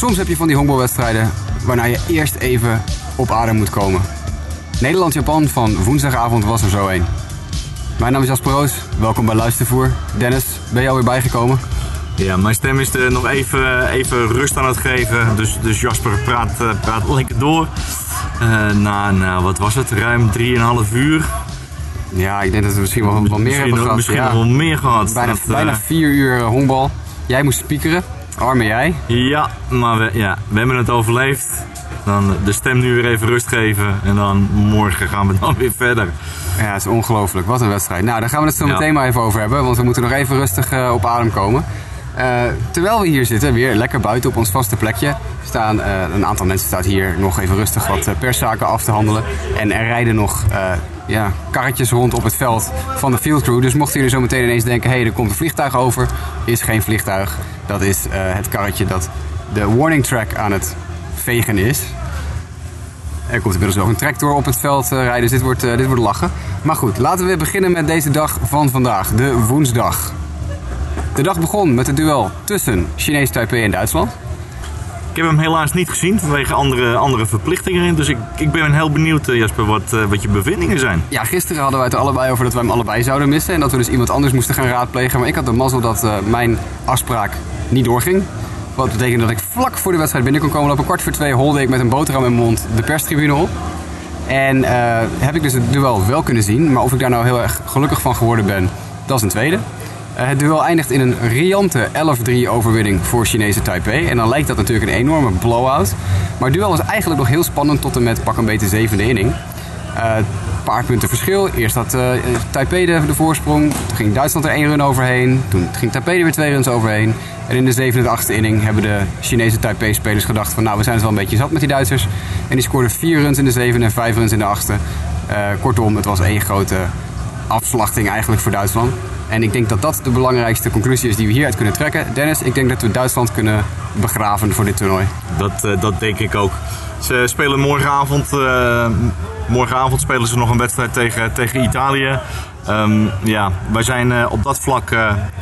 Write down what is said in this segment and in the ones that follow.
Soms heb je van die honkbalwedstrijden waarna je eerst even op adem moet komen. Nederland-Japan van woensdagavond was er zo een. Mijn naam is Jasper Roos, welkom bij Luistervoer. Dennis, ben je alweer bijgekomen? Ja, mijn stem is er nog even, even rust aan het geven. Dus, dus Jasper praat, uh, praat lekker door. Uh, na, na, wat was het, ruim 3,5 uur. Ja, ik denk dat we misschien wel wat meer misschien hebben gehad. Misschien ja. wel meer gehad. Bijna, Dat, bijna vier uur honkbal. Jij moest spiekeren, arme jij. Ja, maar we, ja, we hebben het overleefd. Dan de stem nu weer even rust geven. En dan morgen gaan we dan weer verder. Ja, het is ongelooflijk. Wat een wedstrijd. Nou, daar gaan we het zo Ja. meteen maar even over hebben, want we moeten nog even rustig eh, op adem komen. Eh, terwijl we hier zitten, weer lekker buiten op ons vaste plekje, staan eh, een aantal mensen staat hier nog even rustig wat eh, perszaken af te handelen. En er rijden nog ja, karretjes rond op het veld van de field crew. Dus mochten jullie zo meteen ineens denken, hé, hey, er komt een vliegtuig over, is geen vliegtuig. Dat is het karretje dat de warning track aan het vegen is. Er komt inmiddels ook een tractor op het veld rijden, dus dit wordt, dit wordt lachen. Maar goed, laten we beginnen met deze dag van vandaag, de woensdag. De dag begon met het duel tussen Chinees Taipei en Duitsland. Ik heb hem helaas niet gezien vanwege andere, andere verplichtingen. Dus ik, ik ben heel benieuwd, eh, Jasper, wat, eh, wat je bevindingen zijn. Ja, gisteren hadden wij het er allebei over dat wij hem allebei zouden missen. En dat we dus iemand anders moesten gaan raadplegen. Maar ik had de mazzel dat eh, mijn afspraak niet doorging. Wat betekende dat ik vlak voor de wedstrijd binnen kon komen. Op een kwart voor twee holde ik met een boterham in mijn mond de perstribune op. En heb ik dus het duel wel kunnen zien. Maar of ik daar nou heel erg gelukkig van geworden ben, dat is een tweede. Eh, het duel eindigt in een riante 11-3 overwinning voor Chinese Taipei. En dan lijkt dat natuurlijk een enorme blowout. Maar het duel was eigenlijk nog heel spannend tot en met pak een beetje de zevende inning. Een paar punten verschil. Eerst had eh, Taipei de, voorsprong. Toen ging Duitsland er één run overheen. Toen ging Taipei er weer twee runs overheen. En in de zevende en achtste inning hebben de Chinese Taipei-spelers gedacht van... nou, we zijn het wel een beetje zat met die Duitsers. En die scoorden vier runs in de zevende en vijf runs in de achtste. Kortom, het was één grote afslachting eigenlijk voor Duitsland. En ik denk dat dat de belangrijkste conclusie is die we hieruit kunnen trekken. Dennis, ik denk dat we Duitsland kunnen begraven voor dit toernooi. Dat, eh, dat denk ik ook. Ze spelen morgenavond, eh, morgenavond spelen ze nog een wedstrijd tegen, tegen Italië. Ehm, ja, wij zijn eh, op dat vlak.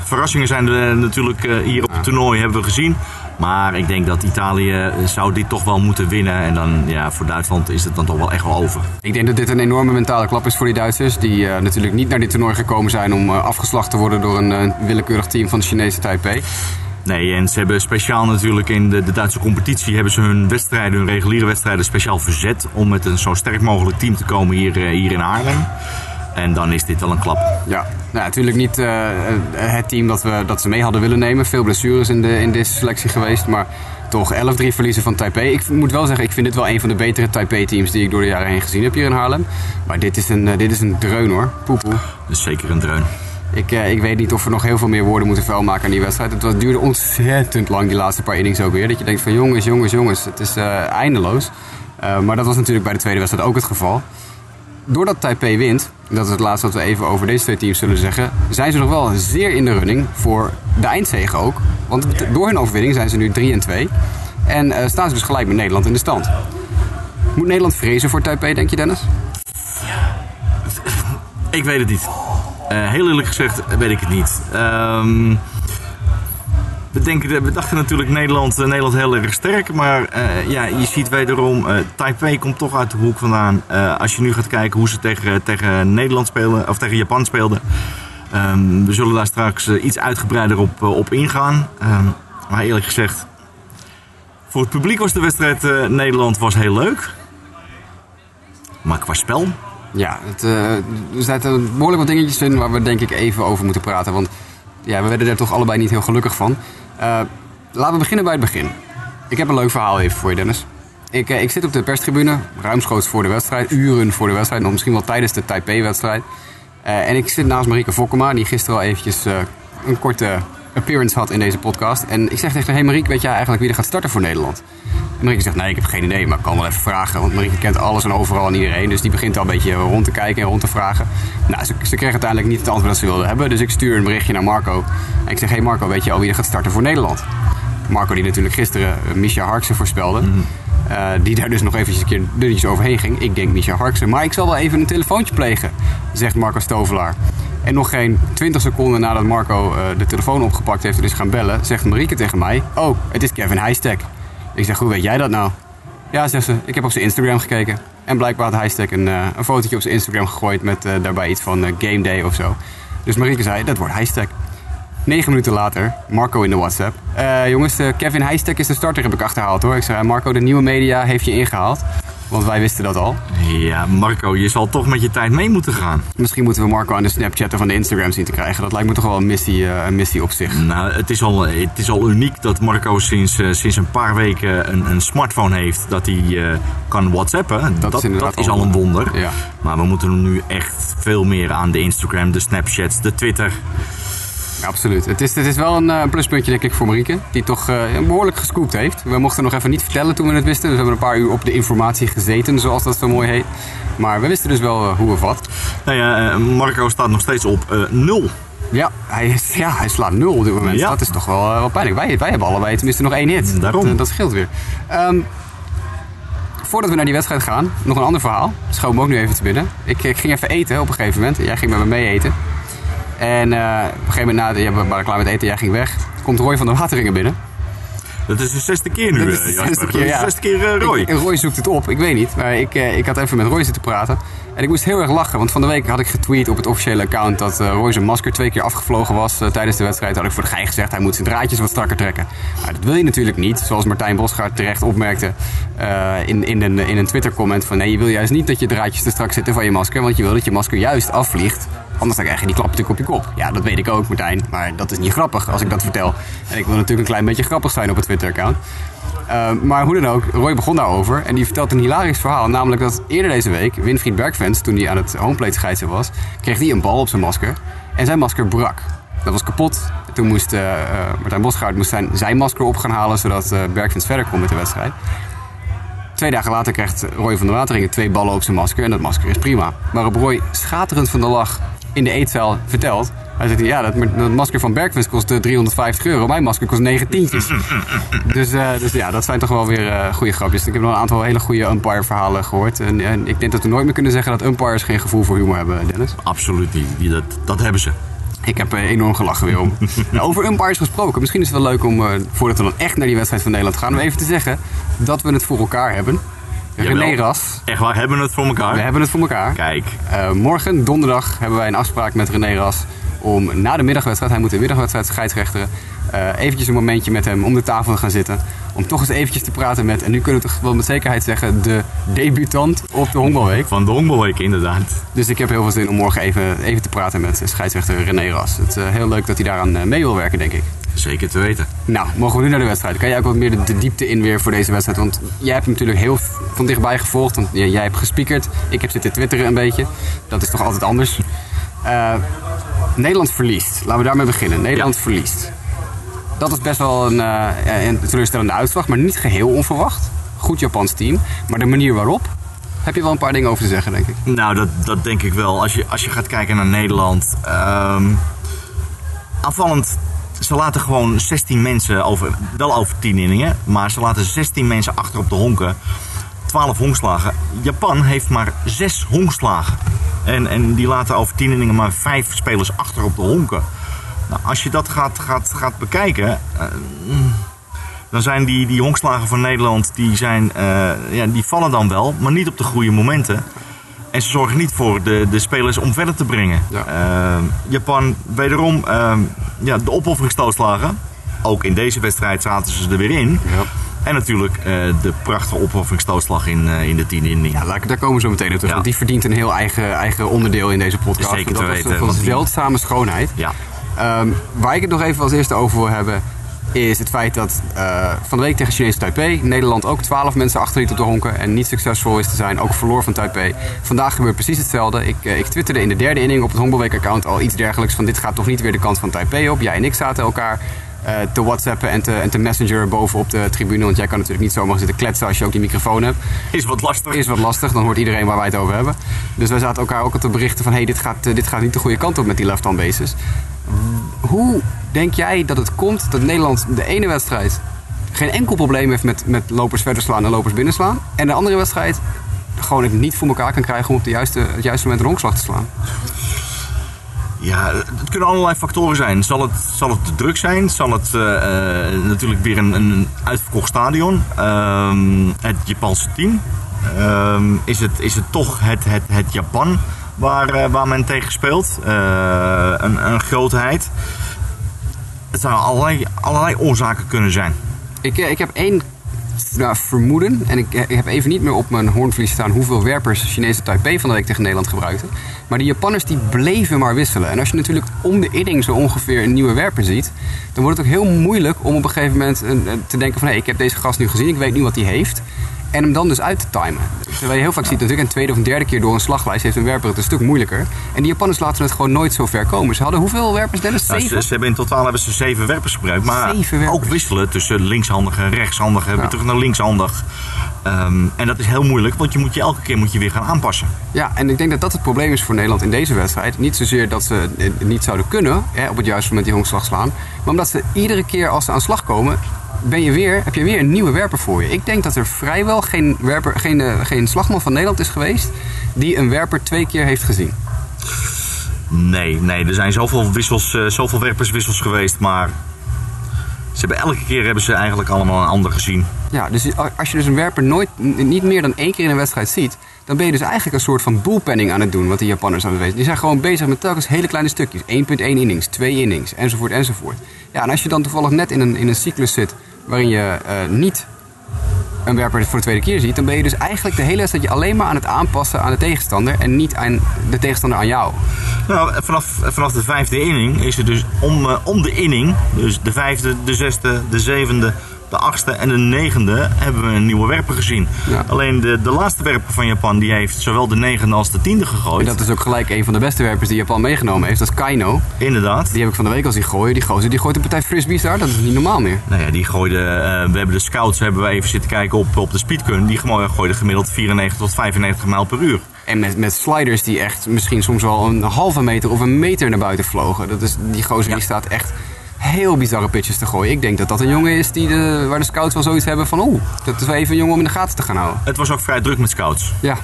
verrassingen zijn er natuurlijk hier op het toernooi, hebben we gezien. Maar ik denk dat Italië eh, zou dit toch wel moeten winnen. En dan ja, voor Duitsland is het dan toch wel echt wel over. Ik denk dat dit een enorme mentale klap is voor die Duitsers. Die eh, natuurlijk niet naar dit toernooi gekomen zijn om eh, afgeslacht te worden door een willekeurig team van de Chinese Taipei. Nee, en ze hebben speciaal natuurlijk in de, de Duitse competitie hebben ze hun wedstrijden, hun reguliere wedstrijden speciaal verzet om met een zo sterk mogelijk team te komen hier, hier in Haarlem. En dan is dit wel een klap. Ja, nou, natuurlijk niet eh, het team dat, we, dat ze mee hadden willen nemen. Veel blessures in, de, in deze selectie geweest. Maar toch 11-3 verliezen van Taipei. Ik moet wel zeggen, ik vind dit wel een van de betere Taipei-teams die ik door de jaren heen gezien heb hier in Haarlem. Maar dit is een, eh, dit is een dreun hoor. Poepoe. Dus zeker een dreun. Ik, eh, ik weet niet of we nog heel veel meer woorden moeten vuil maken aan die wedstrijd. Het was, duurde ontzettend lang, die laatste paar innings ook weer. Dat je denkt van jongens, jongens, jongens, het is eh, eindeloos. Eh, maar dat was natuurlijk bij de tweede wedstrijd ook het geval. Doordat Taipei wint, dat is het laatste wat we even over deze twee teams zullen zeggen, zijn ze nog wel zeer in de running voor de eindzege ook. Want door hun overwinning zijn ze nu 3 en 2. En eh, staan ze dus gelijk met Nederland in de stand. Moet Nederland vrezen voor Taipei, denk je Dennis? Ik weet het niet. Eh, heel eerlijk gezegd weet ik het niet. Ehm, we, denken, we dachten natuurlijk Nederland, eh, Nederland heel erg sterk. Maar eh, ja, je ziet wederom, eh, Taipei komt toch uit de hoek vandaan. Als je nu gaat kijken hoe ze tegen, tegen Nederland spelen, of tegen Japan speelden. Ehm, we zullen daar straks iets uitgebreider op, op ingaan. Ehm, maar eerlijk gezegd, voor het publiek was de wedstrijd Nederland was heel leuk. Maar qua spel, Ja, het, er zitten behoorlijk wat dingetjes in waar we denk ik even over moeten praten. Want ja, we werden er toch allebei niet heel gelukkig van. Eh, laten we beginnen bij het begin. Ik heb een leuk verhaal even voor je, Dennis. Ik, eh, ik zit op de perstribune, ruimschoots voor de wedstrijd, uren voor de wedstrijd, nog misschien wel tijdens de Taipei-wedstrijd. Eh, en ik zit naast Marieke Fokkema, die gisteren al eventjes een korte appearance had in deze podcast. En ik zeg tegen haar, hey Marieke, weet jij eigenlijk wie er gaat starten voor Nederland? En Marieke zegt, nee, ik heb geen idee, maar ik kan wel even vragen. Want Marieke kent alles en overal en iedereen. Dus die begint al een beetje rond te kijken en rond te vragen. Nou, ze, ze kreeg uiteindelijk niet het antwoord dat ze wilde hebben. Dus ik stuur een berichtje naar Marco. En ik zeg, hey Marco, weet je al wie er gaat starten voor Nederland? Marco die natuurlijk gisteren uh, Misha Harksen voorspelde. Uh, die daar dus nog eventjes een keer dunnetjes overheen ging. Ik denk Misha Harksen. Maar ik zal wel even een telefoontje plegen, zegt Marco Stovelaar. En nog geen 20 seconden nadat Marco uh, de telefoon opgepakt heeft en is gaan bellen, zegt Marieke tegen mij: Oh, het is Kevin Heistek. Ik zeg, hoe weet jij dat nou? Ja, zegt ze, ik heb op zijn Instagram gekeken. En blijkbaar had Highstack een, eh, een fotootje op zijn Instagram gegooid met eh, daarbij iets van eh, Game Day of zo. Dus Marieke zei, dat wordt Highstack. Negen minuten later, Marco in de WhatsApp. Eh, jongens, eh, Kevin Highstack is de starter, heb ik achterhaald hoor. Ik zei, Marco, de nieuwe media heeft je ingehaald. Want wij wisten dat al. Ja, Marco, je zal toch met je tijd mee moeten gaan. Misschien moeten we Marco aan de Snapchat of aan de Instagram zien te krijgen. Dat lijkt me toch wel een missie, eh, een missie op zich. Nou, het is al, het is al uniek dat Marco sinds, eh, sinds een paar weken een, een smartphone heeft. Dat hij eh, kan whatsappen. Dat, dat, inderdaad is al al een wonder. Ja. Maar we moeten hem nu echt veel meer aan de Instagram, de Snapchats, de Twitter. Ja, absoluut. Het is, het is wel een eh, pluspuntje, denk ik, voor Marieke. Die toch eh, behoorlijk gescoopt heeft. We mochten nog even niet vertellen toen we het wisten. Dus we hebben een paar uur op de informatie gezeten, zoals dat zo mooi heet. Maar we wisten dus wel eh, hoe of wat. Nou ja, Marco staat nog steeds op nul. Ja hij, is, ja, hij slaat nul op dit moment. Ja. Dat is toch wel, wel pijnlijk. Wij, wij hebben allebei tenminste nog één hit. Daarom. Dat, dat scheelt weer. Ehm, voordat we naar die wedstrijd gaan, nog een ander verhaal. Schoot me ook nu even te binnen. Ik, ik ging even eten op een gegeven moment. Jij ging met me mee eten. En eh, op een gegeven moment, na, de- ja, we waren klaar met eten, jij ging weg. Komt Roy van der Wateringen binnen. Dat is de zesde keer nu, Dat is eh, de Jasper. zesde keer, Dat is ja. de zesde keer eh, Roy. Ik- Roy zoekt het op, ik weet niet. Maar ik, ik had even met Roy zitten praten. En ik moest heel erg lachen, want van de week had ik getweet op het officiële account dat eh, Roy zijn masker twee keer afgevlogen was tijdens de wedstrijd. Had ik voor de gein gezegd, hij moet zijn draadjes wat strakker trekken. Maar dat wil je natuurlijk niet, zoals Martijn Bosgaard terecht opmerkte in, in een, in een Twitter-comment van nee, je wil juist niet dat je draadjes te strak zitten van je masker, want je wil dat je masker juist afvliegt. Anders dan krijg je die klap natuurlijk op je kop. Ja, dat weet ik ook, Martijn. Maar dat is niet grappig als ik dat vertel. En ik wil natuurlijk een klein beetje grappig zijn op het Twitter-account. Uh, maar hoe dan ook, Roy begon daarover en die vertelt een hilarisch verhaal. Namelijk dat eerder deze week Winfried Bergfans, toen hij aan het homeplate scheidsen was, kreeg hij een bal op zijn masker. En zijn masker brak. Dat was kapot. Toen moest uh, uh, Martijn Bosgaard moest zijn, zijn masker op gaan halen, zodat uh, Bergfans verder kon met de wedstrijd. Twee dagen later krijgt Roy van der Wateringen twee ballen op zijn masker en dat masker is prima. Waarop Roy schaterend van de lach in de eetzaal vertelt hij zegt, ja, dat, dat masker van Bergfans kost 350 euro. Mijn masker kost 9 tientjes. dus, uh, dus ja, dat zijn toch wel weer uh, goede grapjes. Ik heb nog een aantal hele goede umpire verhalen gehoord. En, en, ik denk dat we nooit meer kunnen zeggen dat umpires geen gevoel voor humor hebben, Dennis. Absoluut niet. Dat, dat hebben ze. Ik heb uh, enorm gelachen weer om. nou, over umpires gesproken. Misschien is het wel leuk om, voordat we dan echt naar die wedstrijd van Nederland gaan... om even te zeggen dat we het voor elkaar hebben. René Ras. Echt waar, hebben we het voor elkaar? We hebben het voor elkaar. Kijk. Uh, morgen, donderdag, hebben wij een afspraak met René Ras om na de middagwedstrijd, hij moet de middagwedstrijd scheidsrechteren, uh, eventjes een momentje met hem om de tafel te gaan zitten. Om toch eens eventjes te praten met, en nu kunnen we toch wel met zekerheid zeggen, de debutant op de honkbalweek. Van de honkbalweek, inderdaad. Dus ik heb heel veel zin om morgen even, even te praten met scheidsrechter René Ras. Het is uh, heel leuk dat hij daaraan mee wil werken, denk ik. Zeker te weten. Nou, mogen we nu naar de wedstrijd. Kan jij ook wat meer de, de, diepte in weer voor deze wedstrijd? Want jij hebt hem natuurlijk heel van dichtbij gevolgd. Want jij, jij hebt gespiekerd. Ik heb zitten twitteren een beetje. Dat is toch altijd anders. Uh, Nederland verliest. Laten we daarmee beginnen. Nederland ja. verliest. Dat is best wel een, uh, een teleurstellende uitslag, maar niet geheel onverwacht. Goed Japans team. Maar de manier waarop, heb je wel een paar dingen over te zeggen, denk ik. Nou, dat, dat denk ik wel. Als je, als je gaat kijken naar Nederland. Um, aanvallend ze laten gewoon 16 mensen over, wel over 10 inningen, maar ze laten 16 mensen achter op de honken. 12 honkslagen. Japan heeft maar 6 honkslagen. En, en die laten over 10 inningen maar 5 spelers achter op de honken. Nou, als je dat gaat, gaat, gaat bekijken, uh, dan zijn die, die honkslagen van Nederland, die, zijn, uh, ja, die vallen dan wel, maar niet op de goede momenten. En ze zorgen niet voor de, de spelers om verder te brengen. Ja. Uh, Japan, wederom, uh, ja, de opofferingsstootslagen. Ook in deze wedstrijd zaten ze er weer in. Ja. En natuurlijk uh, de prachtige opofferingsstootslag in, uh, in de tiende inning. Ja, daar komen we zo meteen op terug. Ja. Want die verdient een heel eigen, eigen onderdeel in deze podcast. Zeker te dat weten. van zeldzame schoonheid. Ja. Um, waar ik het nog even als eerste over wil hebben is het feit dat uh, van de week tegen Chinese Taipei Nederland ook 12 mensen achterliet op de honken en niet succesvol is te zijn, ook verloor van Taipei. Vandaag gebeurt precies hetzelfde. Ik, uh, ik twitterde in de derde inning op het Honkbalweek-account al iets dergelijks van dit gaat toch niet weer de kant van Taipei op. Jij en ik zaten elkaar uh, te whatsappen en te, en te messenger bovenop de tribune, want jij kan natuurlijk niet zomaar zitten kletsen als je ook die microfoon hebt. Is wat lastig. Is wat lastig, dan hoort iedereen waar wij het over hebben. Dus wij zaten elkaar ook al te berichten van hey, dit, gaat, dit gaat niet de goede kant op met die left-hand bases. Hoe denk jij dat het komt dat Nederland de ene wedstrijd geen enkel probleem heeft met, met lopers verder slaan en lopers binnenslaan. En de andere wedstrijd gewoon het niet voor elkaar kan krijgen om op de juiste, het juiste moment een honkslag te slaan? Ja, het kunnen allerlei factoren zijn. Zal het, zal het de druk zijn? Zal het uh, uh, natuurlijk weer een, een uitverkocht stadion? Ehm, het Japanse team? Ehm, is, het, is het toch het, het, het Japan waar, uh, waar men tegen speelt? een, een grootheid? Het zouden allerlei, allerlei oorzaken kunnen zijn. Ik, ik heb één nou, vermoeden, en ik, ik, heb even niet meer op mijn hoornvlies staan hoeveel werpers Chinese Taipei van de week tegen Nederland gebruikte. Maar die Japanners die bleven maar wisselen. En als je natuurlijk om de inning zo ongeveer een nieuwe werper ziet, dan wordt het ook heel moeilijk om op een gegeven moment te denken van hé, hey, ik heb deze gast nu gezien, ik weet nu wat hij heeft. En hem dan dus uit te timen. Terwijl je heel vaak ziet natuurlijk een tweede of een derde keer door een slaglijst heeft een werper het een stuk moeilijker. En die Japanners laten het gewoon nooit zo ver komen. Ze hadden hoeveel werpers, Dennis? Nou, Zeven? ze, ze, hebben in totaal hebben ze zeven werpers gebruikt. Maar werpers. ook wisselen tussen linkshandig en rechtshandig. Weer terug naar linkshandig. Um, en dat is heel moeilijk, want je moet je elke keer moet je weer gaan aanpassen. Ja, en ik denk dat dat het probleem is voor Nederland in deze wedstrijd. Niet zozeer dat ze het niet zouden kunnen hè, op het juiste moment die honkslag slaan. Maar omdat ze iedere keer als ze aan slag komen, ben je weer, heb je weer een nieuwe werper voor je. Ik denk dat er vrijwel geen, werper, geen, uh, geen slagman van Nederland is geweest die een werper twee keer heeft gezien. Nee, nee, er zijn zoveel, wissels, uh, zoveel werperswissels geweest, maar ze hebben elke keer hebben ze eigenlijk allemaal een ander gezien. Ja, dus als je dus een werper nooit, niet meer dan één keer in een wedstrijd ziet, dan ben je dus eigenlijk een soort van bullpenning aan het doen, wat die Japanners aan het weten. Die zijn gewoon bezig met telkens hele kleine stukjes. 1.1 innings, 2 innings, enzovoort, enzovoort. Ja, en als je dan toevallig net in een, in een cyclus zit waarin je uh, niet een werper voor de tweede keer ziet, dan ben je dus eigenlijk de hele je alleen maar aan het aanpassen aan de tegenstander en niet aan de tegenstander aan jou. Nou, vanaf, vanaf de vijfde inning is het dus om, uh, om de inning, dus de vijfde, de zesde, de zevende, de achtste en de negende hebben we een nieuwe werper gezien. Ja. Alleen de, de laatste werper van Japan die heeft zowel de negende als de tiende gegooid. En dat is ook gelijk een van de beste werpers die Japan meegenomen heeft. Dat is Kaino. Inderdaad. Die heb ik van de week al zien gooien. Die gozer die gooit een partij frisbees daar. Dat is niet normaal meer. Nou ja, die gooide... Uh, we hebben de scouts hebben we even zitten kijken op, op de speedkun. Die gooiden gemiddeld 94 tot 95 mijl per uur. En met, met sliders die echt misschien soms wel een halve meter of een meter naar buiten vlogen. Dat is, die gozer ja. die staat echt heel bizarre pitches te gooien. Ik denk dat dat een jongen is die de, waar de scouts wel zoiets hebben van... oeh, dat is wel even een jongen om in de gaten te gaan houden. Het was ook vrij druk met scouts. Ja.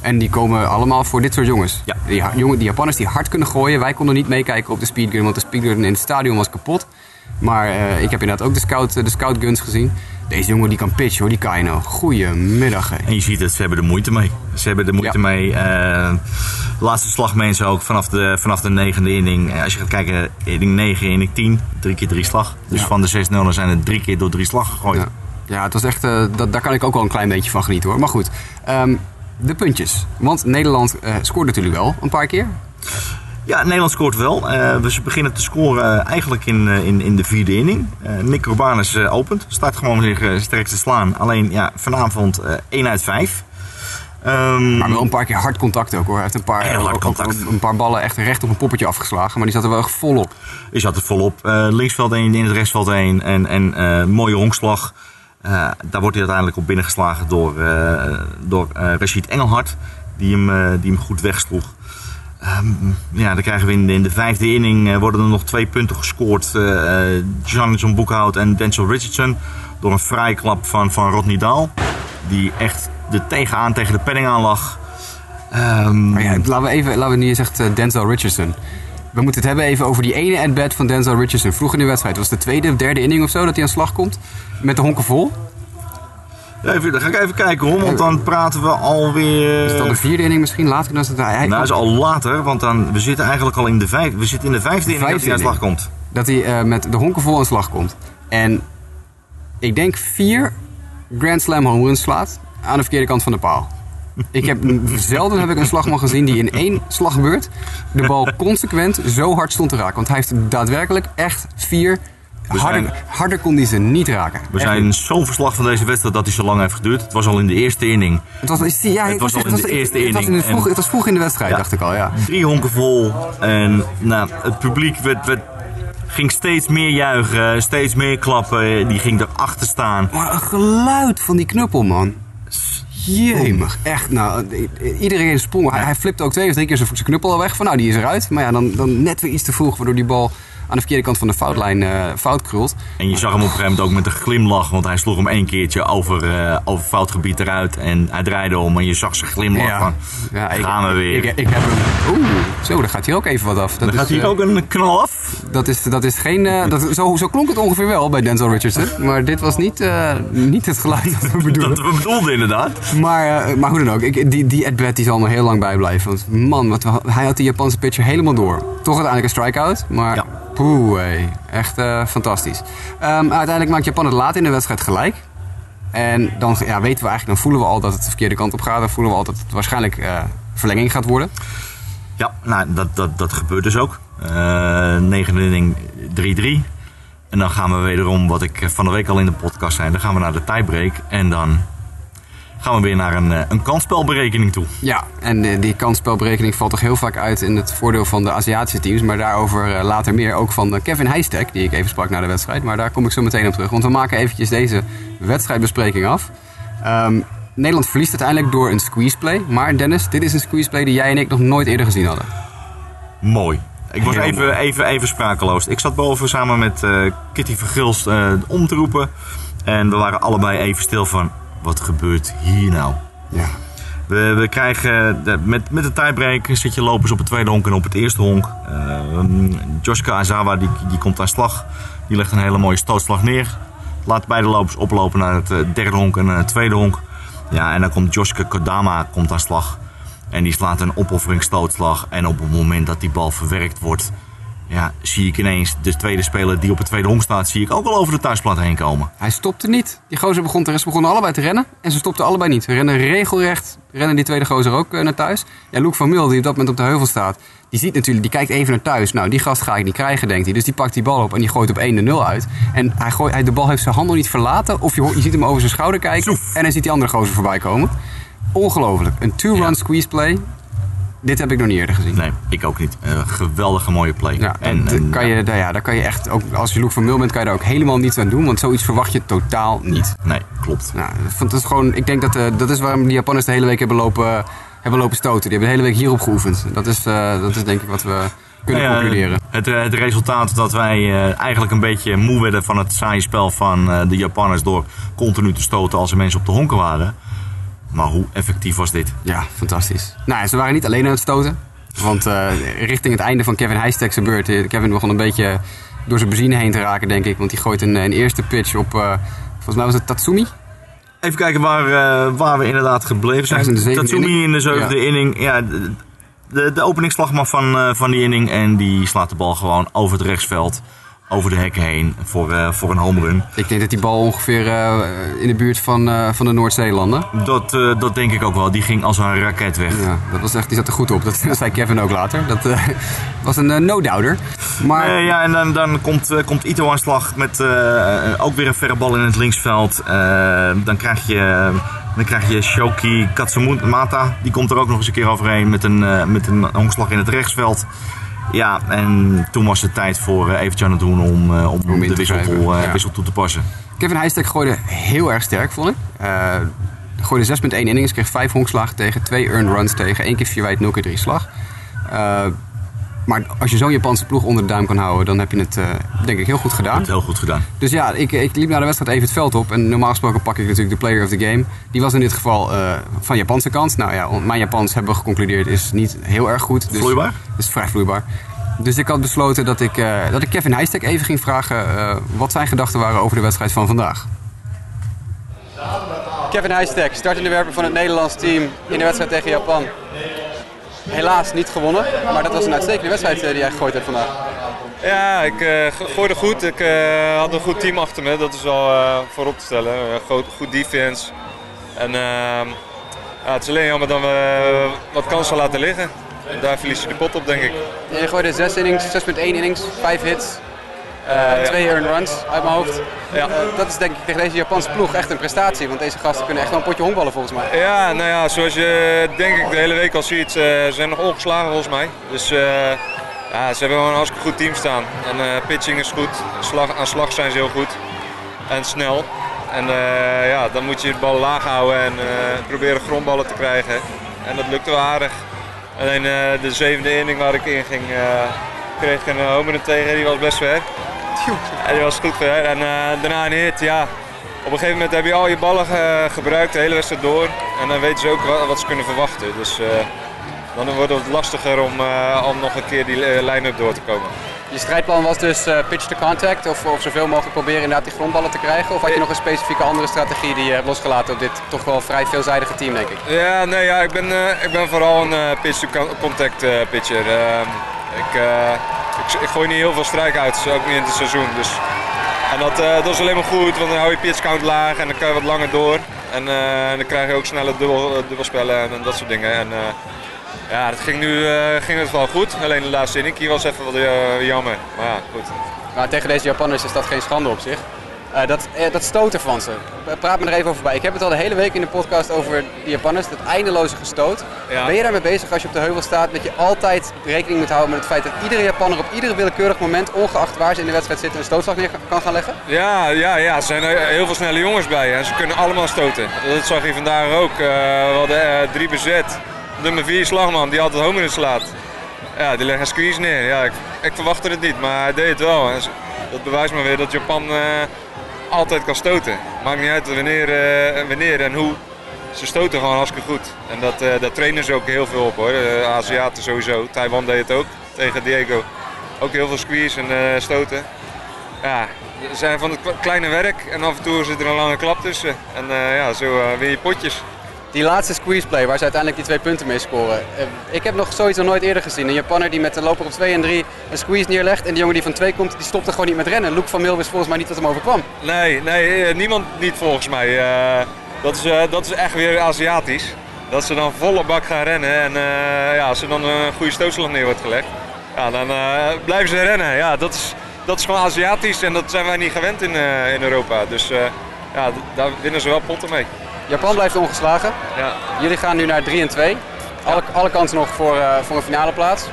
En die komen allemaal voor dit soort jongens. Ja. Die, jongen, die Japanners die hard kunnen gooien. Wij konden niet meekijken op de speedgun, want de speedgun in het stadion was kapot. Maar uh, ik heb inderdaad ook de scout, de scout guns gezien. Deze jongen die kan pitchen hoor, die Kaino. Goedemiddag. Hè. En je ziet het, ze hebben er moeite mee. Ze hebben er moeite ja. mee. Uh, laatste slagmensen ook vanaf de, vanaf de negende inning. Als je gaat kijken, inning 9, inning 10, drie keer drie slag. Dus ja. van de 6 0 zijn er drie keer door drie slag gegooid. Ja, ja het was echt, uh, dat, daar kan ik ook wel een klein beetje van genieten hoor. Maar goed, um, de puntjes. Want Nederland uh, scoort natuurlijk wel een paar keer. Ja, Nederland scoort wel. Uh, we beginnen te scoren uh, eigenlijk in, uh, in, in de vierde inning. Nick Urbanus opent. Start gewoon zich sterk te slaan. Alleen ja, vanavond 1 uit 5. Um, maar wel een paar keer hard contact ook hoor. Hij heeft een paar, heel hard contact. Een, een paar ballen echt recht op een poppetje afgeslagen. Maar die zat er wel echt volop. Die zat er volop. linksveld 1, in het rechtsveld 1. En, en mooie honkslag. daar wordt hij uiteindelijk op binnengeslagen door, door Rashid Engelhard. Die hem, die hem goed wegsloeg. Um, ja, dan krijgen we in de, in de vijfde inning uh, worden er nog twee punten gescoord. Uh, Jonathan Boekhout en Denzel Richardson. Door een vrijklap van, van Rodney Daal. Die echt er tegenaan tegen de penning aan lag. Um, laten we even, laten we nu zegt uh, Denzel Richardson. We moeten het hebben even over die ene at-bat van Denzel Richardson. Vroeg in de wedstrijd. Was het de tweede of derde inning of zo dat hij aan slag komt? Met de honken vol. Even, dan ga ik even kijken hoor, want dan praten we alweer... Is het dan de vierde inning misschien? Later dan het... Hij... Nou, is al later, want dan, we zitten eigenlijk al in de vijfde... We zitten in de vijfde inning dat hij aan slag komt. Dat hij uh, met de honken vol aan slag komt. En ik denk vier Grand Slam home runs slaat aan de verkeerde kant van de paal. Ik heb zelden heb ik een slagman gezien die in één slagbeurt de bal consequent zo hard stond te raken. Want hij heeft daadwerkelijk echt vier we harder, zijn, harder kon hij ze niet raken. We zijn zo'n verslag van deze wedstrijd dat hij zo lang heeft geduurd. Het was al in de eerste inning. Het was, ja, het was, al in de eerste inning. Het was, vroeg, het was vroeg in de wedstrijd, ja, dacht ik al. Ja. Drie honken vol. En nou, het publiek werd, werd, ging steeds meer juichen, steeds meer klappen. Die ging erachter staan. Maar een geluid van die knuppel, man. Jemig, echt. Nou, iedereen sprong. Hij, hij flipte ook twee of drie keer zijn knuppel al weg. Van nou, die is eruit. Maar ja, dan, dan net weer iets te vroeg, waardoor die bal aan de verkeerde kant van de foutlijn uh, fout krult. En je zag hem op een gegeven moment ook met een glimlach, want hij sloeg hem één keertje over, uh, over foutgebied eruit. En hij draaide om en je zag zijn glimlach ja. van, ja, gaan we weer. Ik, ik, heb hem, oeh, zo, daar gaat hij ook even wat af. Dat dan gaat hier ook een knal af. Dat is, dat is geen, dat, zo, zo klonk het ongeveer wel bij Denzel Richardson. Maar dit was niet, niet het geluid dat we bedoelden. dat we bedoelden inderdaad. Maar, maar hoe dan ook, ik, die, die die zal me heel lang bijblijven. Want man, wat, hij had die Japanse pitcher helemaal door. Toch uiteindelijk een strikeout, maar ja. Poeh, echt uh, fantastisch. Um, uiteindelijk maakt Japan het laat in de wedstrijd gelijk. En dan ja, weten we eigenlijk, dan voelen we al dat het de verkeerde kant op gaat. Dan voelen we al dat het waarschijnlijk uh, verlenging gaat worden. Ja, nou, dat, dat, dat gebeurt dus ook. Uh, negende inning 3-3. En dan gaan we wederom, wat ik van de week al in de podcast zei, dan gaan we naar de tiebreak. En dan gaan we weer naar een, eh, een kansspelberekening toe. Ja, en eh, die kansspelberekening valt toch heel vaak uit in het voordeel van de Aziatische teams. Maar daarover eh, later meer. Ook van Kevin Heistek, die ik even sprak na de wedstrijd. Maar daar kom ik zo meteen op terug. Want we maken eventjes deze wedstrijdbespreking af. Um, Nederland verliest uiteindelijk door een squeezeplay. Maar Dennis, dit is een squeezeplay die jij en ik nog nooit eerder gezien hadden. Mooi. Ik was even, even, even sprakeloos. Ik zat boven samen met uh, Kitty Vergils uh, om te roepen. En we waren allebei even stil van wat gebeurt hier nou? Ja. We, we krijgen de, met, met de tiebreak zit je lopers op het tweede honk en op het eerste honk. Uh, Joshka Azawa die, die komt aan slag. Die legt een hele mooie stootslag neer. Laat beide lopers oplopen naar het eh, derde honk en het tweede honk. Ja, en dan komt Joshka Kodama komt aan slag. En die slaat een opofferingsstootslag. En op het moment dat die bal verwerkt wordt, ja, zie ik ineens de tweede speler die op het tweede honk staat, zie ik ook wel over de thuisplaat heen komen. Hij stopte niet. Die gozer begon, de rest begonnen allebei te rennen. En ze stopten allebei niet. Ze rennen regelrecht, rennen die tweede gozer ook uh, naar thuis. Ja, Luke van Mil, die op dat moment op de heuvel staat, die ziet natuurlijk, die kijkt even naar thuis. Nou, die gast ga ik niet krijgen, denkt hij. Dus die pakt die bal op en die gooit op 1-0 uit. En hij gooit, hij, de bal heeft zijn hand nog niet verlaten. Of je, je ziet hem over zijn schouder kijken. En dan ziet die andere gozer voorbij komen. Ongelooflijk. Een two-run ja. squeeze play dit heb ik nog niet eerder gezien. Nee, ik ook niet. Een geweldige mooie play. Ja, en, en, kan je, ja, daar kan je echt, ook als je Luke van Mil bent, kan je daar ook helemaal niets aan doen. Want zoiets verwacht je totaal niet. Nee, klopt. Nou, dat is gewoon, ik denk dat uh, dat is waarom die Japanners de hele week hebben lopen, hebben lopen stoten. Die hebben de hele week hierop geoefend. Dat is, uh, dat is denk ik wat we kunnen ja, concluderen. Het, het, resultaat dat wij eigenlijk een beetje moe werden van het saaie spel van de Japanners door continu te stoten als er mensen op de honken waren maar hoe effectief was dit? Ja, fantastisch. Nou, ze waren niet alleen aan het stoten. Want uh, richting het einde van Kevin Heistek's beurt... Eh, Kevin begon een beetje door zijn benzine heen te raken, denk ik. Want die gooit een, een eerste pitch op... Uh, volgens mij was het Tatsumi. Even kijken waar, uh, waar we inderdaad gebleven zijn. In Tatsumi inning. in de zevende ja. inning. Ja, de, de, de openingsslag van, van die inning. En die slaat de bal gewoon over het rechtsveld over de hekken heen voor, uh, voor een home run. Ik denk dat die bal ongeveer uh, in de buurt van, uh, van de Noord-Zeelanden. Dat, dat denk ik ook wel. Die ging als een raket weg. Ja, dat was echt, die zat er goed op. Dat, dat zei Kevin ook later. Dat was een no-doubter. Maar... ja, en dan, dan komt, komt Ito aan slag met ook weer een verre bal in het linksveld. dan krijg je... Dan krijg je Shoki Katsumata. Die komt er ook nog eens een keer overheen met een, met een omslag in het rechtsveld. Ja, en toen was het tijd voor uh, eventjes aan het doen om, uh, om, om de wissel, toe, uh, ja. wissel toe te passen. Kevin Heijstek gooide heel erg sterk, vond ik. gooide 6,1 innings, kreeg 5 honkslagen tegen, 2 earned runs tegen, 1 keer 4 wijd, 0 keer 3 slag. Maar als je zo'n Japanse ploeg onder de duim kan houden, dan heb je het uh, denk ik heel goed gedaan. heel goed gedaan. Dus ja, ik, ik liep naar de wedstrijd even het veld op. En normaal gesproken pak ik natuurlijk de player of the game. Die was in dit geval uh, van Japanse kant. Nou ja, mijn Japans hebben we geconcludeerd is niet heel erg goed. Dus vloeibaar? Is vrij vloeibaar. Dus ik had besloten dat ik, uh, dat ik Kevin Heistek even ging vragen wat zijn gedachten waren over de wedstrijd van vandaag. Kevin Heistek, startende werper van het Nederlands team in de wedstrijd tegen Japan. Helaas niet gewonnen, maar dat was een uitstekende wedstrijd die jij gegooid hebt vandaag. Ja, ik uh, gooide goed. Ik uh, had een goed team achter me, dat is wel uh, voorop te stellen. Goed, goed defense. En ehm, ja, het is alleen jammer dat we wat kansen laten liggen. Daar verlies je de pot op, denk ik. Je gooide 6 innings, 6,1 innings, 5 hits. Uh, twee earned runs uit mijn hoofd. Ja. Uh, dat is denk ik tegen deze Japanse ploeg echt een prestatie. Want deze gasten kunnen echt wel een potje honkballen volgens mij. Ja, nou ja, zoals je denk ik de hele week al ziet, uh, ze zijn nog ongeslagen volgens mij. Dus ja, ze hebben wel een hartstikke goed team staan. En pitching is goed, slag, aan slag zijn ze heel goed. En snel. En ja, dan moet je de bal laag houden en proberen grondballen te krijgen. En dat lukte wel aardig. Alleen de zevende inning waar ik in ging, kreeg een homer tegen, die was best ver. En die was goed. En daarna een hit, ja. Op een gegeven moment heb je al je ballen gebruikt, de hele wedstrijd door. En dan weten ze ook wat, wat ze kunnen verwachten. Dus dan wordt het lastiger om, om nog een keer die line-up door te komen. Je strijdplan was dus uh, pitch to contact of, of zoveel mogelijk proberen inderdaad die grondballen te krijgen? Of had je nog een specifieke andere strategie die je hebt losgelaten op dit toch wel vrij veelzijdige team denk ik? Ja, nee, ja, ik, ben, uh, ik ben vooral een uh, pitch to contact pitcher. Ehm, ik, ik, gooi niet heel veel strijk uit, ook niet in het seizoen. Dus. En dat, dat is alleen maar goed, want dan hou je pitch count laag en dan kan je wat langer door. En dan krijg je ook snelle dubbel, dubbelspellen en, dat soort dingen. En, ja, dat ging nu ging het wel goed. Alleen de laatste inning hier was even wat jammer. Maar ja, goed. Maar tegen deze Japanners is dat geen schande op zich. Uh, dat, dat stoten van ze. Praat me er even over bij. Ik heb het al de hele week in de podcast over de Japanners, dat eindeloze gestoot. Ben je daarmee bezig als je op de heuvel staat, dat je altijd rekening moet houden met het feit dat iedere Japanner op iedere willekeurig moment, ongeacht waar ze in de wedstrijd zitten, een stootslag neer kan gaan leggen? Ja, ja, ja. er zijn heel veel snelle jongens bij en ze kunnen allemaal stoten. Dat zag je vandaag ook. we hadden drie bezet nummer 4 slagman, die altijd homer slaat. Ja, die legt een squeeze neer. Ja, ik, ik, verwachtte het niet, maar hij deed het wel. Dat bewijst maar weer dat Japan uh, altijd kan stoten. Maakt niet uit wanneer, uh, wanneer en hoe. Ze stoten gewoon hartstikke goed. En dat, uh, daar trainen ze ook heel veel op hoor. De Aziaten sowieso. Taiwan deed het ook tegen Diego. Ook heel veel squeeze en stoten. Ja, ze zijn van het kleine werk en af en toe zit er een lange klap tussen. En ja, zo win je potjes. Die laatste squeeze play waar ze uiteindelijk die twee punten mee scoren. Eh, ik heb nog zoiets nooit eerder gezien. Een Japanner die met de loper op 2 en 3 een squeeze neerlegt. En die jongen die van 2 komt, die stopte gewoon niet met rennen. Luke van Mil wist volgens mij niet wat hem overkwam. Nee, nee eh, niemand niet volgens mij. Uh, dat, is, dat is echt weer Aziatisch. Dat ze dan volle bak gaan rennen. En ja, als er dan een goede stootslag neer wordt gelegd, ja, dan blijven ze rennen. Ja, dat, is, dat is gewoon Aziatisch en dat zijn wij niet gewend in, in Europa. Dus ja, daar winnen ze wel potten mee. Japan blijft ongeslagen. Ja. Jullie gaan nu naar 3 en 2. Alle, alle kansen nog voor, uh, voor een finale plaats.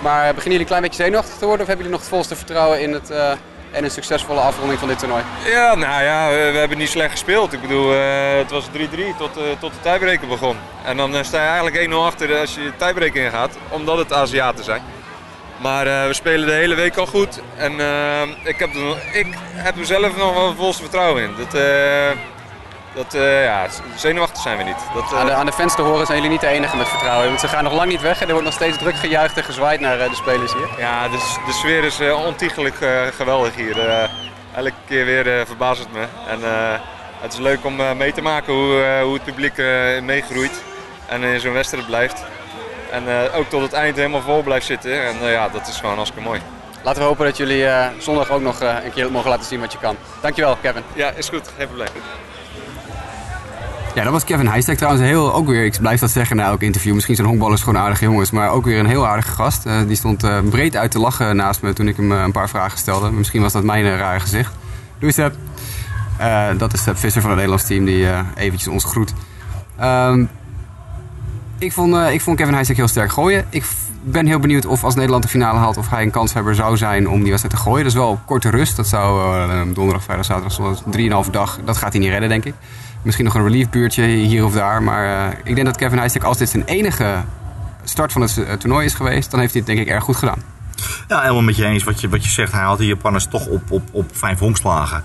Maar beginnen jullie een klein beetje zenuwachtig te worden of hebben jullie nog het volste vertrouwen in het, uh, en een succesvolle afronding van dit toernooi? Ja, nou ja, we, we hebben niet slecht gespeeld. Ik bedoel, uh, het was 3-3 tot, tot de tiebreaker begon. En dan sta je eigenlijk 1-0 achter als je de tiebreaker ingaat, omdat het Aziaten zijn. Maar we spelen de hele week al goed. En ik, heb er, ik heb er zelf nog wel volste vertrouwen in. Dat, dat, uh, ja, zenuwachtig zijn we niet. Dat, uh... aan, de, aan, de, fans te horen zijn jullie niet de enige met vertrouwen. Want ze gaan nog lang niet weg en er wordt nog steeds druk gejuicht en gezwaaid naar uh, de spelers hier. Ja, de, de sfeer is ontiegelijk geweldig hier. elke keer weer verbaast het me. En het is leuk om mee te maken hoe, hoe het publiek meegroeit en in zo'n wedstrijd blijft. En ook tot het eind helemaal vol blijft zitten. En ja, dat is gewoon hartstikke mooi. Laten we hopen dat jullie zondag ook nog een keer mogen laten zien wat je kan. Dankjewel, Kevin. Ja, is goed. Geen probleem. Ja, dat was Kevin Heijstek trouwens. Heel, ook weer, ik blijf dat zeggen na elk interview. Misschien zijn honkballers gewoon aardige jongens. Maar ook weer een heel aardige gast. Uh, die stond uh, breed uit te lachen naast me toen ik hem uh, een paar vragen stelde. Misschien was dat mijn rare gezicht. Doei Seb. dat is Seb Visser van het Nederlands team die eventjes ons groet. Um, ik, vond, ik vond Kevin Heijstek heel sterk gooien. Ik ben heel benieuwd of als Nederland de finale haalt... of hij een kanshebber zou zijn om die wedstrijd te gooien. Dat is wel korte rust. Dat zou donderdag, vrijdag, zaterdag, 3,5 dag. Dat gaat hij niet redden, denk ik. Misschien nog een reliefbuurtje hier of daar. Maar uh, ik denk dat Kevin Heijstek, als dit zijn enige start van het uh, toernooi is geweest, dan heeft hij het denk ik erg goed gedaan. Ja, helemaal met je eens wat je, wat je zegt. Hij had de Japanners toch op, op, op vijf honkslagen.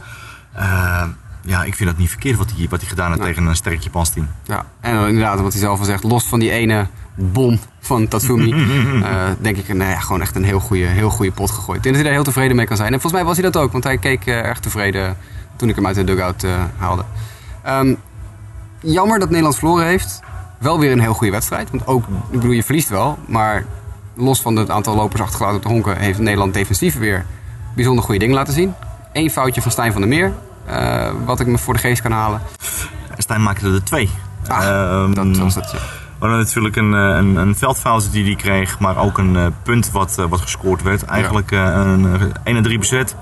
Uh, ja, ik vind dat niet verkeerd wat hij, wat hij gedaan heeft tegen een sterk Japans team. Ja, en inderdaad, wat hij zelf al zegt, los van die ene bom van Tatsumi, uh, denk ik nou ja, gewoon echt een heel goede, heel goede pot gegooid. Ik denk dat hij daar heel tevreden mee kan zijn. En volgens mij was hij dat ook, want hij keek uh, erg tevreden toen ik hem uit de dugout haalde. Um, jammer dat Nederland verloren heeft. Wel weer een heel goede wedstrijd. Want ook, ik bedoel, je verliest wel. Maar los van het aantal lopers achtergelaten op de honken... heeft Nederland defensief weer bijzonder goede dingen laten zien. Eén foutje van Stijn van der Meer. Uh, wat ik me voor de geest kan halen. Stijn maakte er twee. Ah, um, dat was het, ja. We hadden natuurlijk een, eh, een, een veldfout die hij kreeg, maar ook een uh, punt wat, uh, wat gescoord werd. Eigenlijk ja. een 1 en 3 bezet.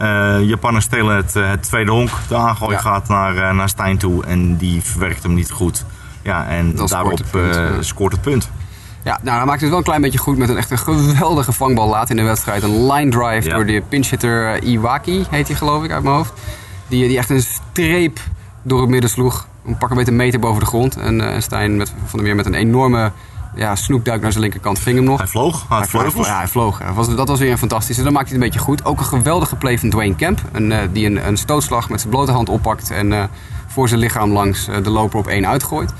Uh, Japanners stelen het, eh, het, tweede honk. De aangooi gaat naar, uh, naar Stijn toe en die verwerkt hem niet goed. Ja, en daarop scoort het, scoort het punt. Ja, nou, dan maakt het wel een klein beetje goed met een echt een geweldige vangbal laat in de wedstrijd. Een line drive door de pinchhitter Iwaki, heet hij geloof ik uit mijn hoofd. Die, die echt een streep door het midden sloeg. Een pak een beetje meter boven de grond. En Stijn met, van der Meer met een enorme Ja, Snoep duikt naar zijn linkerkant, ving hem nog. Hij vloog, hij vleugels. Ja, hij vloog. Hij was, dat was weer een fantastische. Dan maakt hij het een beetje goed. Ook een geweldige play van Dwayne Kemp. Een, eh, die een, een stootslag met zijn blote hand oppakt. En eh, voor zijn lichaam langs eh, de loper op één uitgooit.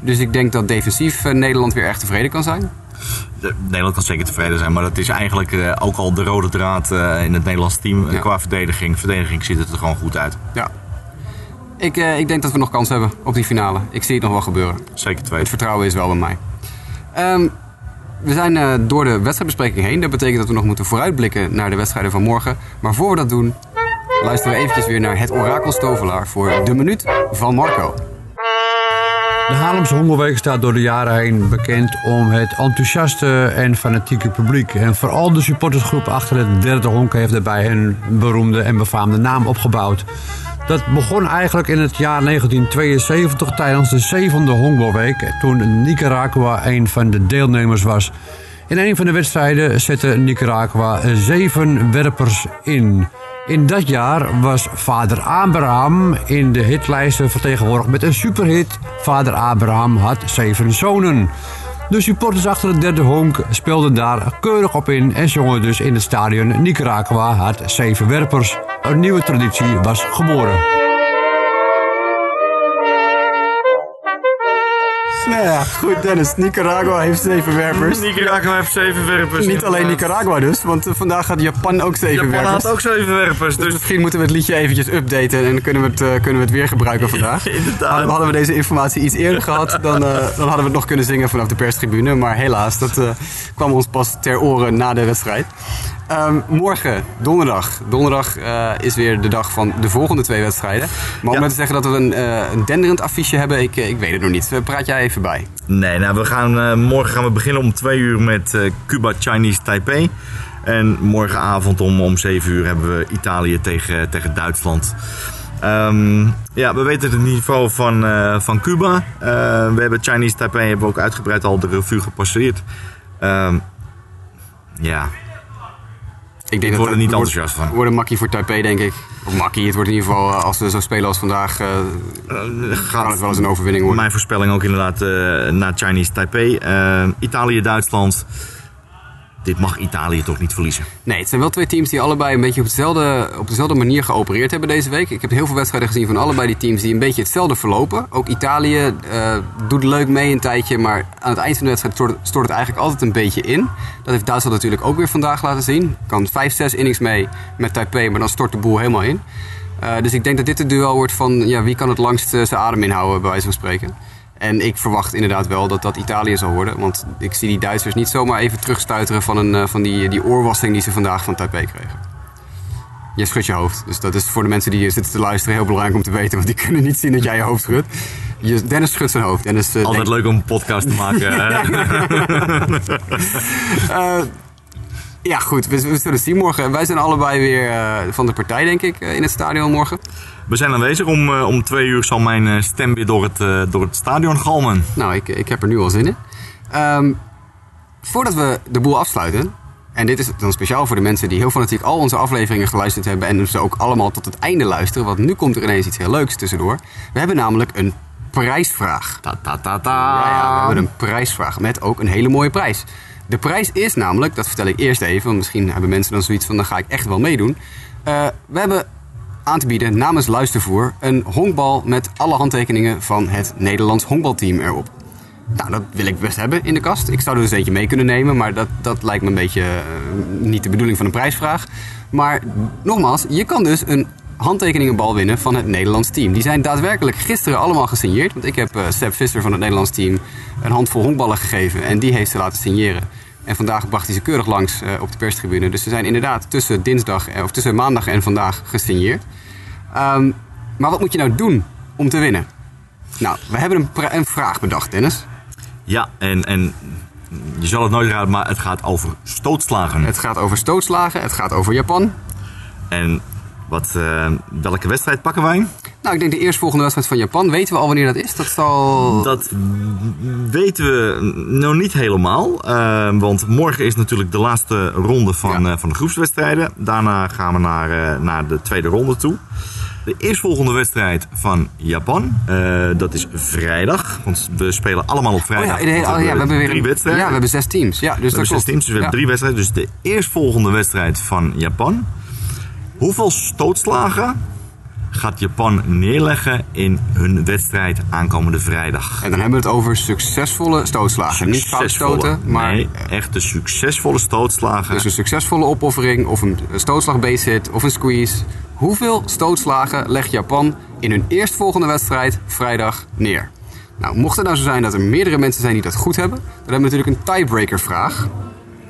Dus ik denk dat defensief Nederland weer echt tevreden kan zijn. De- Nederland kan zeker tevreden zijn, maar dat is eigenlijk ook al de rode draad in het Nederlands team Ja. qua verdediging. Verdediging ziet het er gewoon goed uit. Ja. Ik, ik denk dat we nog kans hebben op die finale. Ik zie het nog wel gebeuren. Zeker Het twee. vertrouwen is wel bij mij. Ehm, we zijn eh, door de wedstrijdbespreking heen. Dat betekent dat we nog moeten vooruitblikken naar de wedstrijden van morgen. Maar voor we dat doen, luisteren we eventjes weer naar het orakel Stovelaar voor de minuut van Marco. De Haarlemse Hongerweek staat door de jaren heen bekend om het enthousiaste en fanatieke publiek. En vooral de supportersgroep achter het derde honk heeft daarbij een beroemde en befaamde naam opgebouwd. Dat begon eigenlijk in het jaar 1972 tijdens de zevende honkbalweek, toen Nicaragua een van de deelnemers was. In een van de wedstrijden zette Nicaragua zeven werpers in. In dat jaar was vader Abraham in de hitlijsten vertegenwoordigd met een superhit. Vader Abraham had zeven zonen. De supporters achter het derde honk speelden daar keurig op in en zongen dus in het stadion Nicaragua had zeven werpers. Een nieuwe traditie was geboren. Nou ja, goed Dennis. Nicaragua heeft zeven werpers. Nicaragua heeft zeven werpers. Niet alleen Nicaragua dus, want eh, vandaag gaat Japan ook zeven Japan werpers. had ook zeven werpers. Dus Dus misschien moeten we het liedje eventjes updaten en dan kunnen we het, eh, kunnen we het weer gebruiken vandaag. Inderdaad. Hadden, hadden we deze informatie iets eerder gehad, dan, eh, dan hadden we het nog kunnen zingen vanaf de perstribune. Maar helaas, dat kwam ons pas ter oren na de wedstrijd. Ehm, morgen, donderdag. Donderdag eh, is weer de dag van de volgende twee wedstrijden. Maar om Ja. te zeggen dat we een, eh, een denderend affiche hebben, ik, eh, ik weet het nog niet. Praat jij even bij. Nee, nou, we gaan, morgen gaan we beginnen om twee uur met Cuba Chinese Taipei. En morgenavond om, om 7 uur hebben we Italië tegen, tegen Duitsland. Ehm, ja, we weten het niveau van, van Cuba. We hebben Chinese Taipei hebben we ook uitgebreid al de revue gepasseerd. Ehm, ja, Ik, denk word er niet enthousiast van. wordt een makkie voor Taipei, denk ik. Of makkie, het wordt in ieder geval, eh, als we zo spelen als vandaag, eh, kan het wel eens een overwinning worden. Mijn voorspelling ook inderdaad eh naar Chinese Taipei. Italië, Duitsland. Dit mag Italië toch niet verliezen. Nee, het zijn wel twee teams die allebei een beetje op dezelfde, op dezelfde manier geopereerd hebben deze week. Ik heb heel veel wedstrijden gezien van allebei die teams die een beetje hetzelfde verlopen. Ook Italië eh, doet leuk mee een tijdje, maar aan het eind van de wedstrijd stort, het eigenlijk altijd een beetje in. Dat heeft Duitsland natuurlijk ook weer vandaag laten zien. Kan 5, 6 innings mee met Taipei, maar dan stort de boel helemaal in. Eh, dus ik denk dat dit het duel wordt van ja, wie kan het langst eh, zijn adem inhouden, bij wijze van spreken. En ik verwacht inderdaad wel dat dat Italië zal worden. Want ik zie die Duitsers niet zomaar even terugstuiteren van, een, eh, van die, die oorwassing die ze vandaag van Taipei kregen. Je schudt je hoofd. Dus dat is voor de mensen die hier zitten te luisteren heel belangrijk om te weten. Want die kunnen niet zien dat jij je hoofd schudt. Je, Dennis schudt zijn hoofd. Dennis, eh, Altijd leuk om een podcast te maken. hè? Ja, goed. We, we zullen het zien morgen. Wij zijn allebei weer eh, van de partij, denk ik, eh, in het stadion morgen. We zijn aanwezig. Om, eh, om twee uur zal mijn stem weer door het, door het stadion galmen. Nou, ik, ik heb er nu al zin in. Ehm, voordat we de boel afsluiten, en dit is dan speciaal voor de mensen die heel fanatiek al onze afleveringen geluisterd hebben en ze ook allemaal tot het einde luisteren, want nu komt er ineens iets heel leuks tussendoor. We hebben namelijk een prijsvraag. Ta ta ta Ja, ja, we ta. hebben een prijsvraag met ook een hele mooie prijs. De prijs is namelijk, dat vertel ik eerst even, want misschien hebben mensen dan zoiets van, dan ga ik echt wel meedoen. Eh, we hebben aan te bieden namens Luistervoer een honkbal met alle handtekeningen van het Nederlands honkbalteam erop. Nou, dat wil ik best hebben in de kast. Ik zou er dus eentje mee kunnen nemen, maar dat, dat lijkt me een beetje eh, niet de bedoeling van een prijsvraag. Maar nogmaals, je kan dus een handtekeningenbal winnen van het Nederlands team. Die zijn daadwerkelijk gisteren allemaal gesigneerd. Want ik heb eh Seb Visser van het Nederlands team een handvol honkballen gegeven. En die heeft ze laten signeren. En vandaag bracht hij ze keurig langs eh, op de perstribune. Dus ze zijn inderdaad tussen, dinsdag, eh, of tussen maandag en vandaag gesigneerd. Ehm, maar wat moet je nou doen om te winnen? Nou, we hebben een, een vraag bedacht, Dennis. Ja, en, en je zal het nooit raden, maar het gaat over stootslagen. Het gaat over stootslagen, het gaat over Japan. En wat, eh, welke wedstrijd pakken wij? Nou, ik denk de eerstvolgende wedstrijd van Japan. Weten we al wanneer dat is? Dat zal... Dat weten we nog niet helemaal. eh, want morgen is natuurlijk de laatste ronde van, Ja. eh, van de groepswedstrijden. Daarna gaan we naar, naar de tweede ronde toe. de eerstvolgende wedstrijd van Japan. Dat is vrijdag, want we spelen allemaal op Oh vrijdag. ja, de want oh ja, we hebben weer drie wedstrijden. Ja, we hebben zes teams. Ja, dus We dat hebben zes teams, dus we hebben drie wedstrijden. Dus de eerstvolgende wedstrijd van Japan. Hoeveel stootslagen gaat Japan neerleggen in hun wedstrijd aankomende vrijdag? En dan hebben we het over succesvolle stootslagen. Niet stoten, maar Nee, echt de succesvolle stootslagen. dus een succesvolle opoffering of een stootslag base hit of een squeeze. Hoeveel stootslagen legt Japan in hun eerstvolgende wedstrijd vrijdag neer? Nou, mocht het nou zo zijn dat er meerdere mensen zijn die dat goed hebben, dan hebben we natuurlijk een tiebreaker vraag.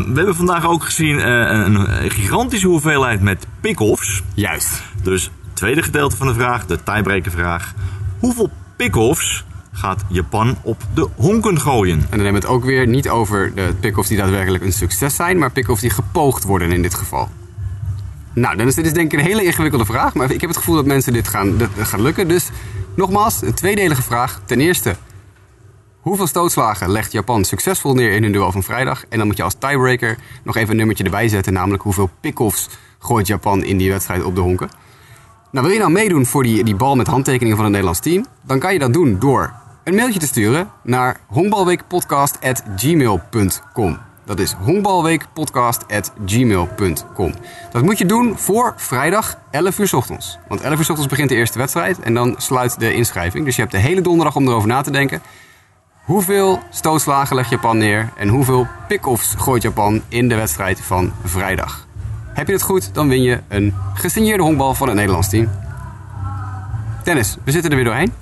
We hebben vandaag ook gezien eh, een, gigantische hoeveelheid met pick-offs. Juist. Dus tweede gedeelte van de vraag, de tiebreaker vraag. Hoeveel pick-offs gaat Japan op de honken gooien? En dan hebben we het ook weer niet over de pick-offs die daadwerkelijk een succes zijn, maar pick-offs die gepoogd worden in dit geval. Nou, dan is dit is denk ik een hele ingewikkelde vraag, maar ik heb het gevoel dat mensen dit gaan, dat dat gaat lukken. Dus nogmaals, een tweedelige vraag. Ten eerste, hoeveel stootslagen legt Japan succesvol neer in hun duel van vrijdag? En dan moet je als tiebreaker nog even een nummertje erbij zetten, namelijk hoeveel pick-offs gooit Japan in die wedstrijd op de honken? Nou, wil je nou meedoen voor die, die bal met handtekeningen van het Nederlands team? Dan kan je dat doen door een mailtje te sturen naar honkbalweekpodcast.gmail.com. Dat is honkbalweekpodcast.gmail.com. Dat moet je doen voor vrijdag 11 uur ochtends. Want 11 uur ochtends begint de eerste wedstrijd en dan sluit de inschrijving. Dus je hebt de hele donderdag om erover na te denken. Hoeveel stootslagen legt Japan neer en hoeveel pick-offs gooit Japan in de wedstrijd van vrijdag? Heb je het goed, dan win je een gesigneerde honkbal van het Nederlands team. Dennis, we zitten er weer doorheen.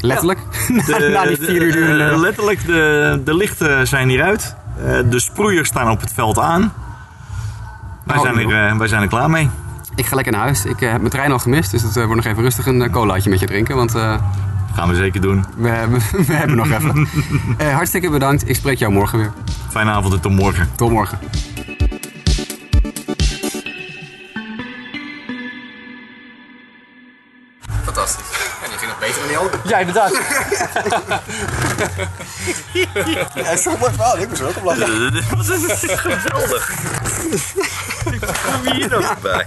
Letterlijk. na, na die vier uur durende... Eh, letterlijk, de, de lichten zijn hieruit. Eh, de sproeiers staan op het veld aan. Wij, Oh, zijn, er, eh, wij zijn er klaar mee. Ik ga lekker naar huis. Ik heb mijn trein al gemist, dus het wordt nog even rustig een colaatje met je drinken. Want Gaan we zeker doen. we, hebben, we hebben nog even. Eh, hartstikke bedankt. Ik spreek jou morgen weer. Fijne avond en tot morgen. Tot morgen. Fantastisch. En die ging nog beter dan die andere. Ja, inderdaad. Ja, zo mooi verhaal. Ik moest er ook op lachen. Dit was geweldig. Kom hier nog bij.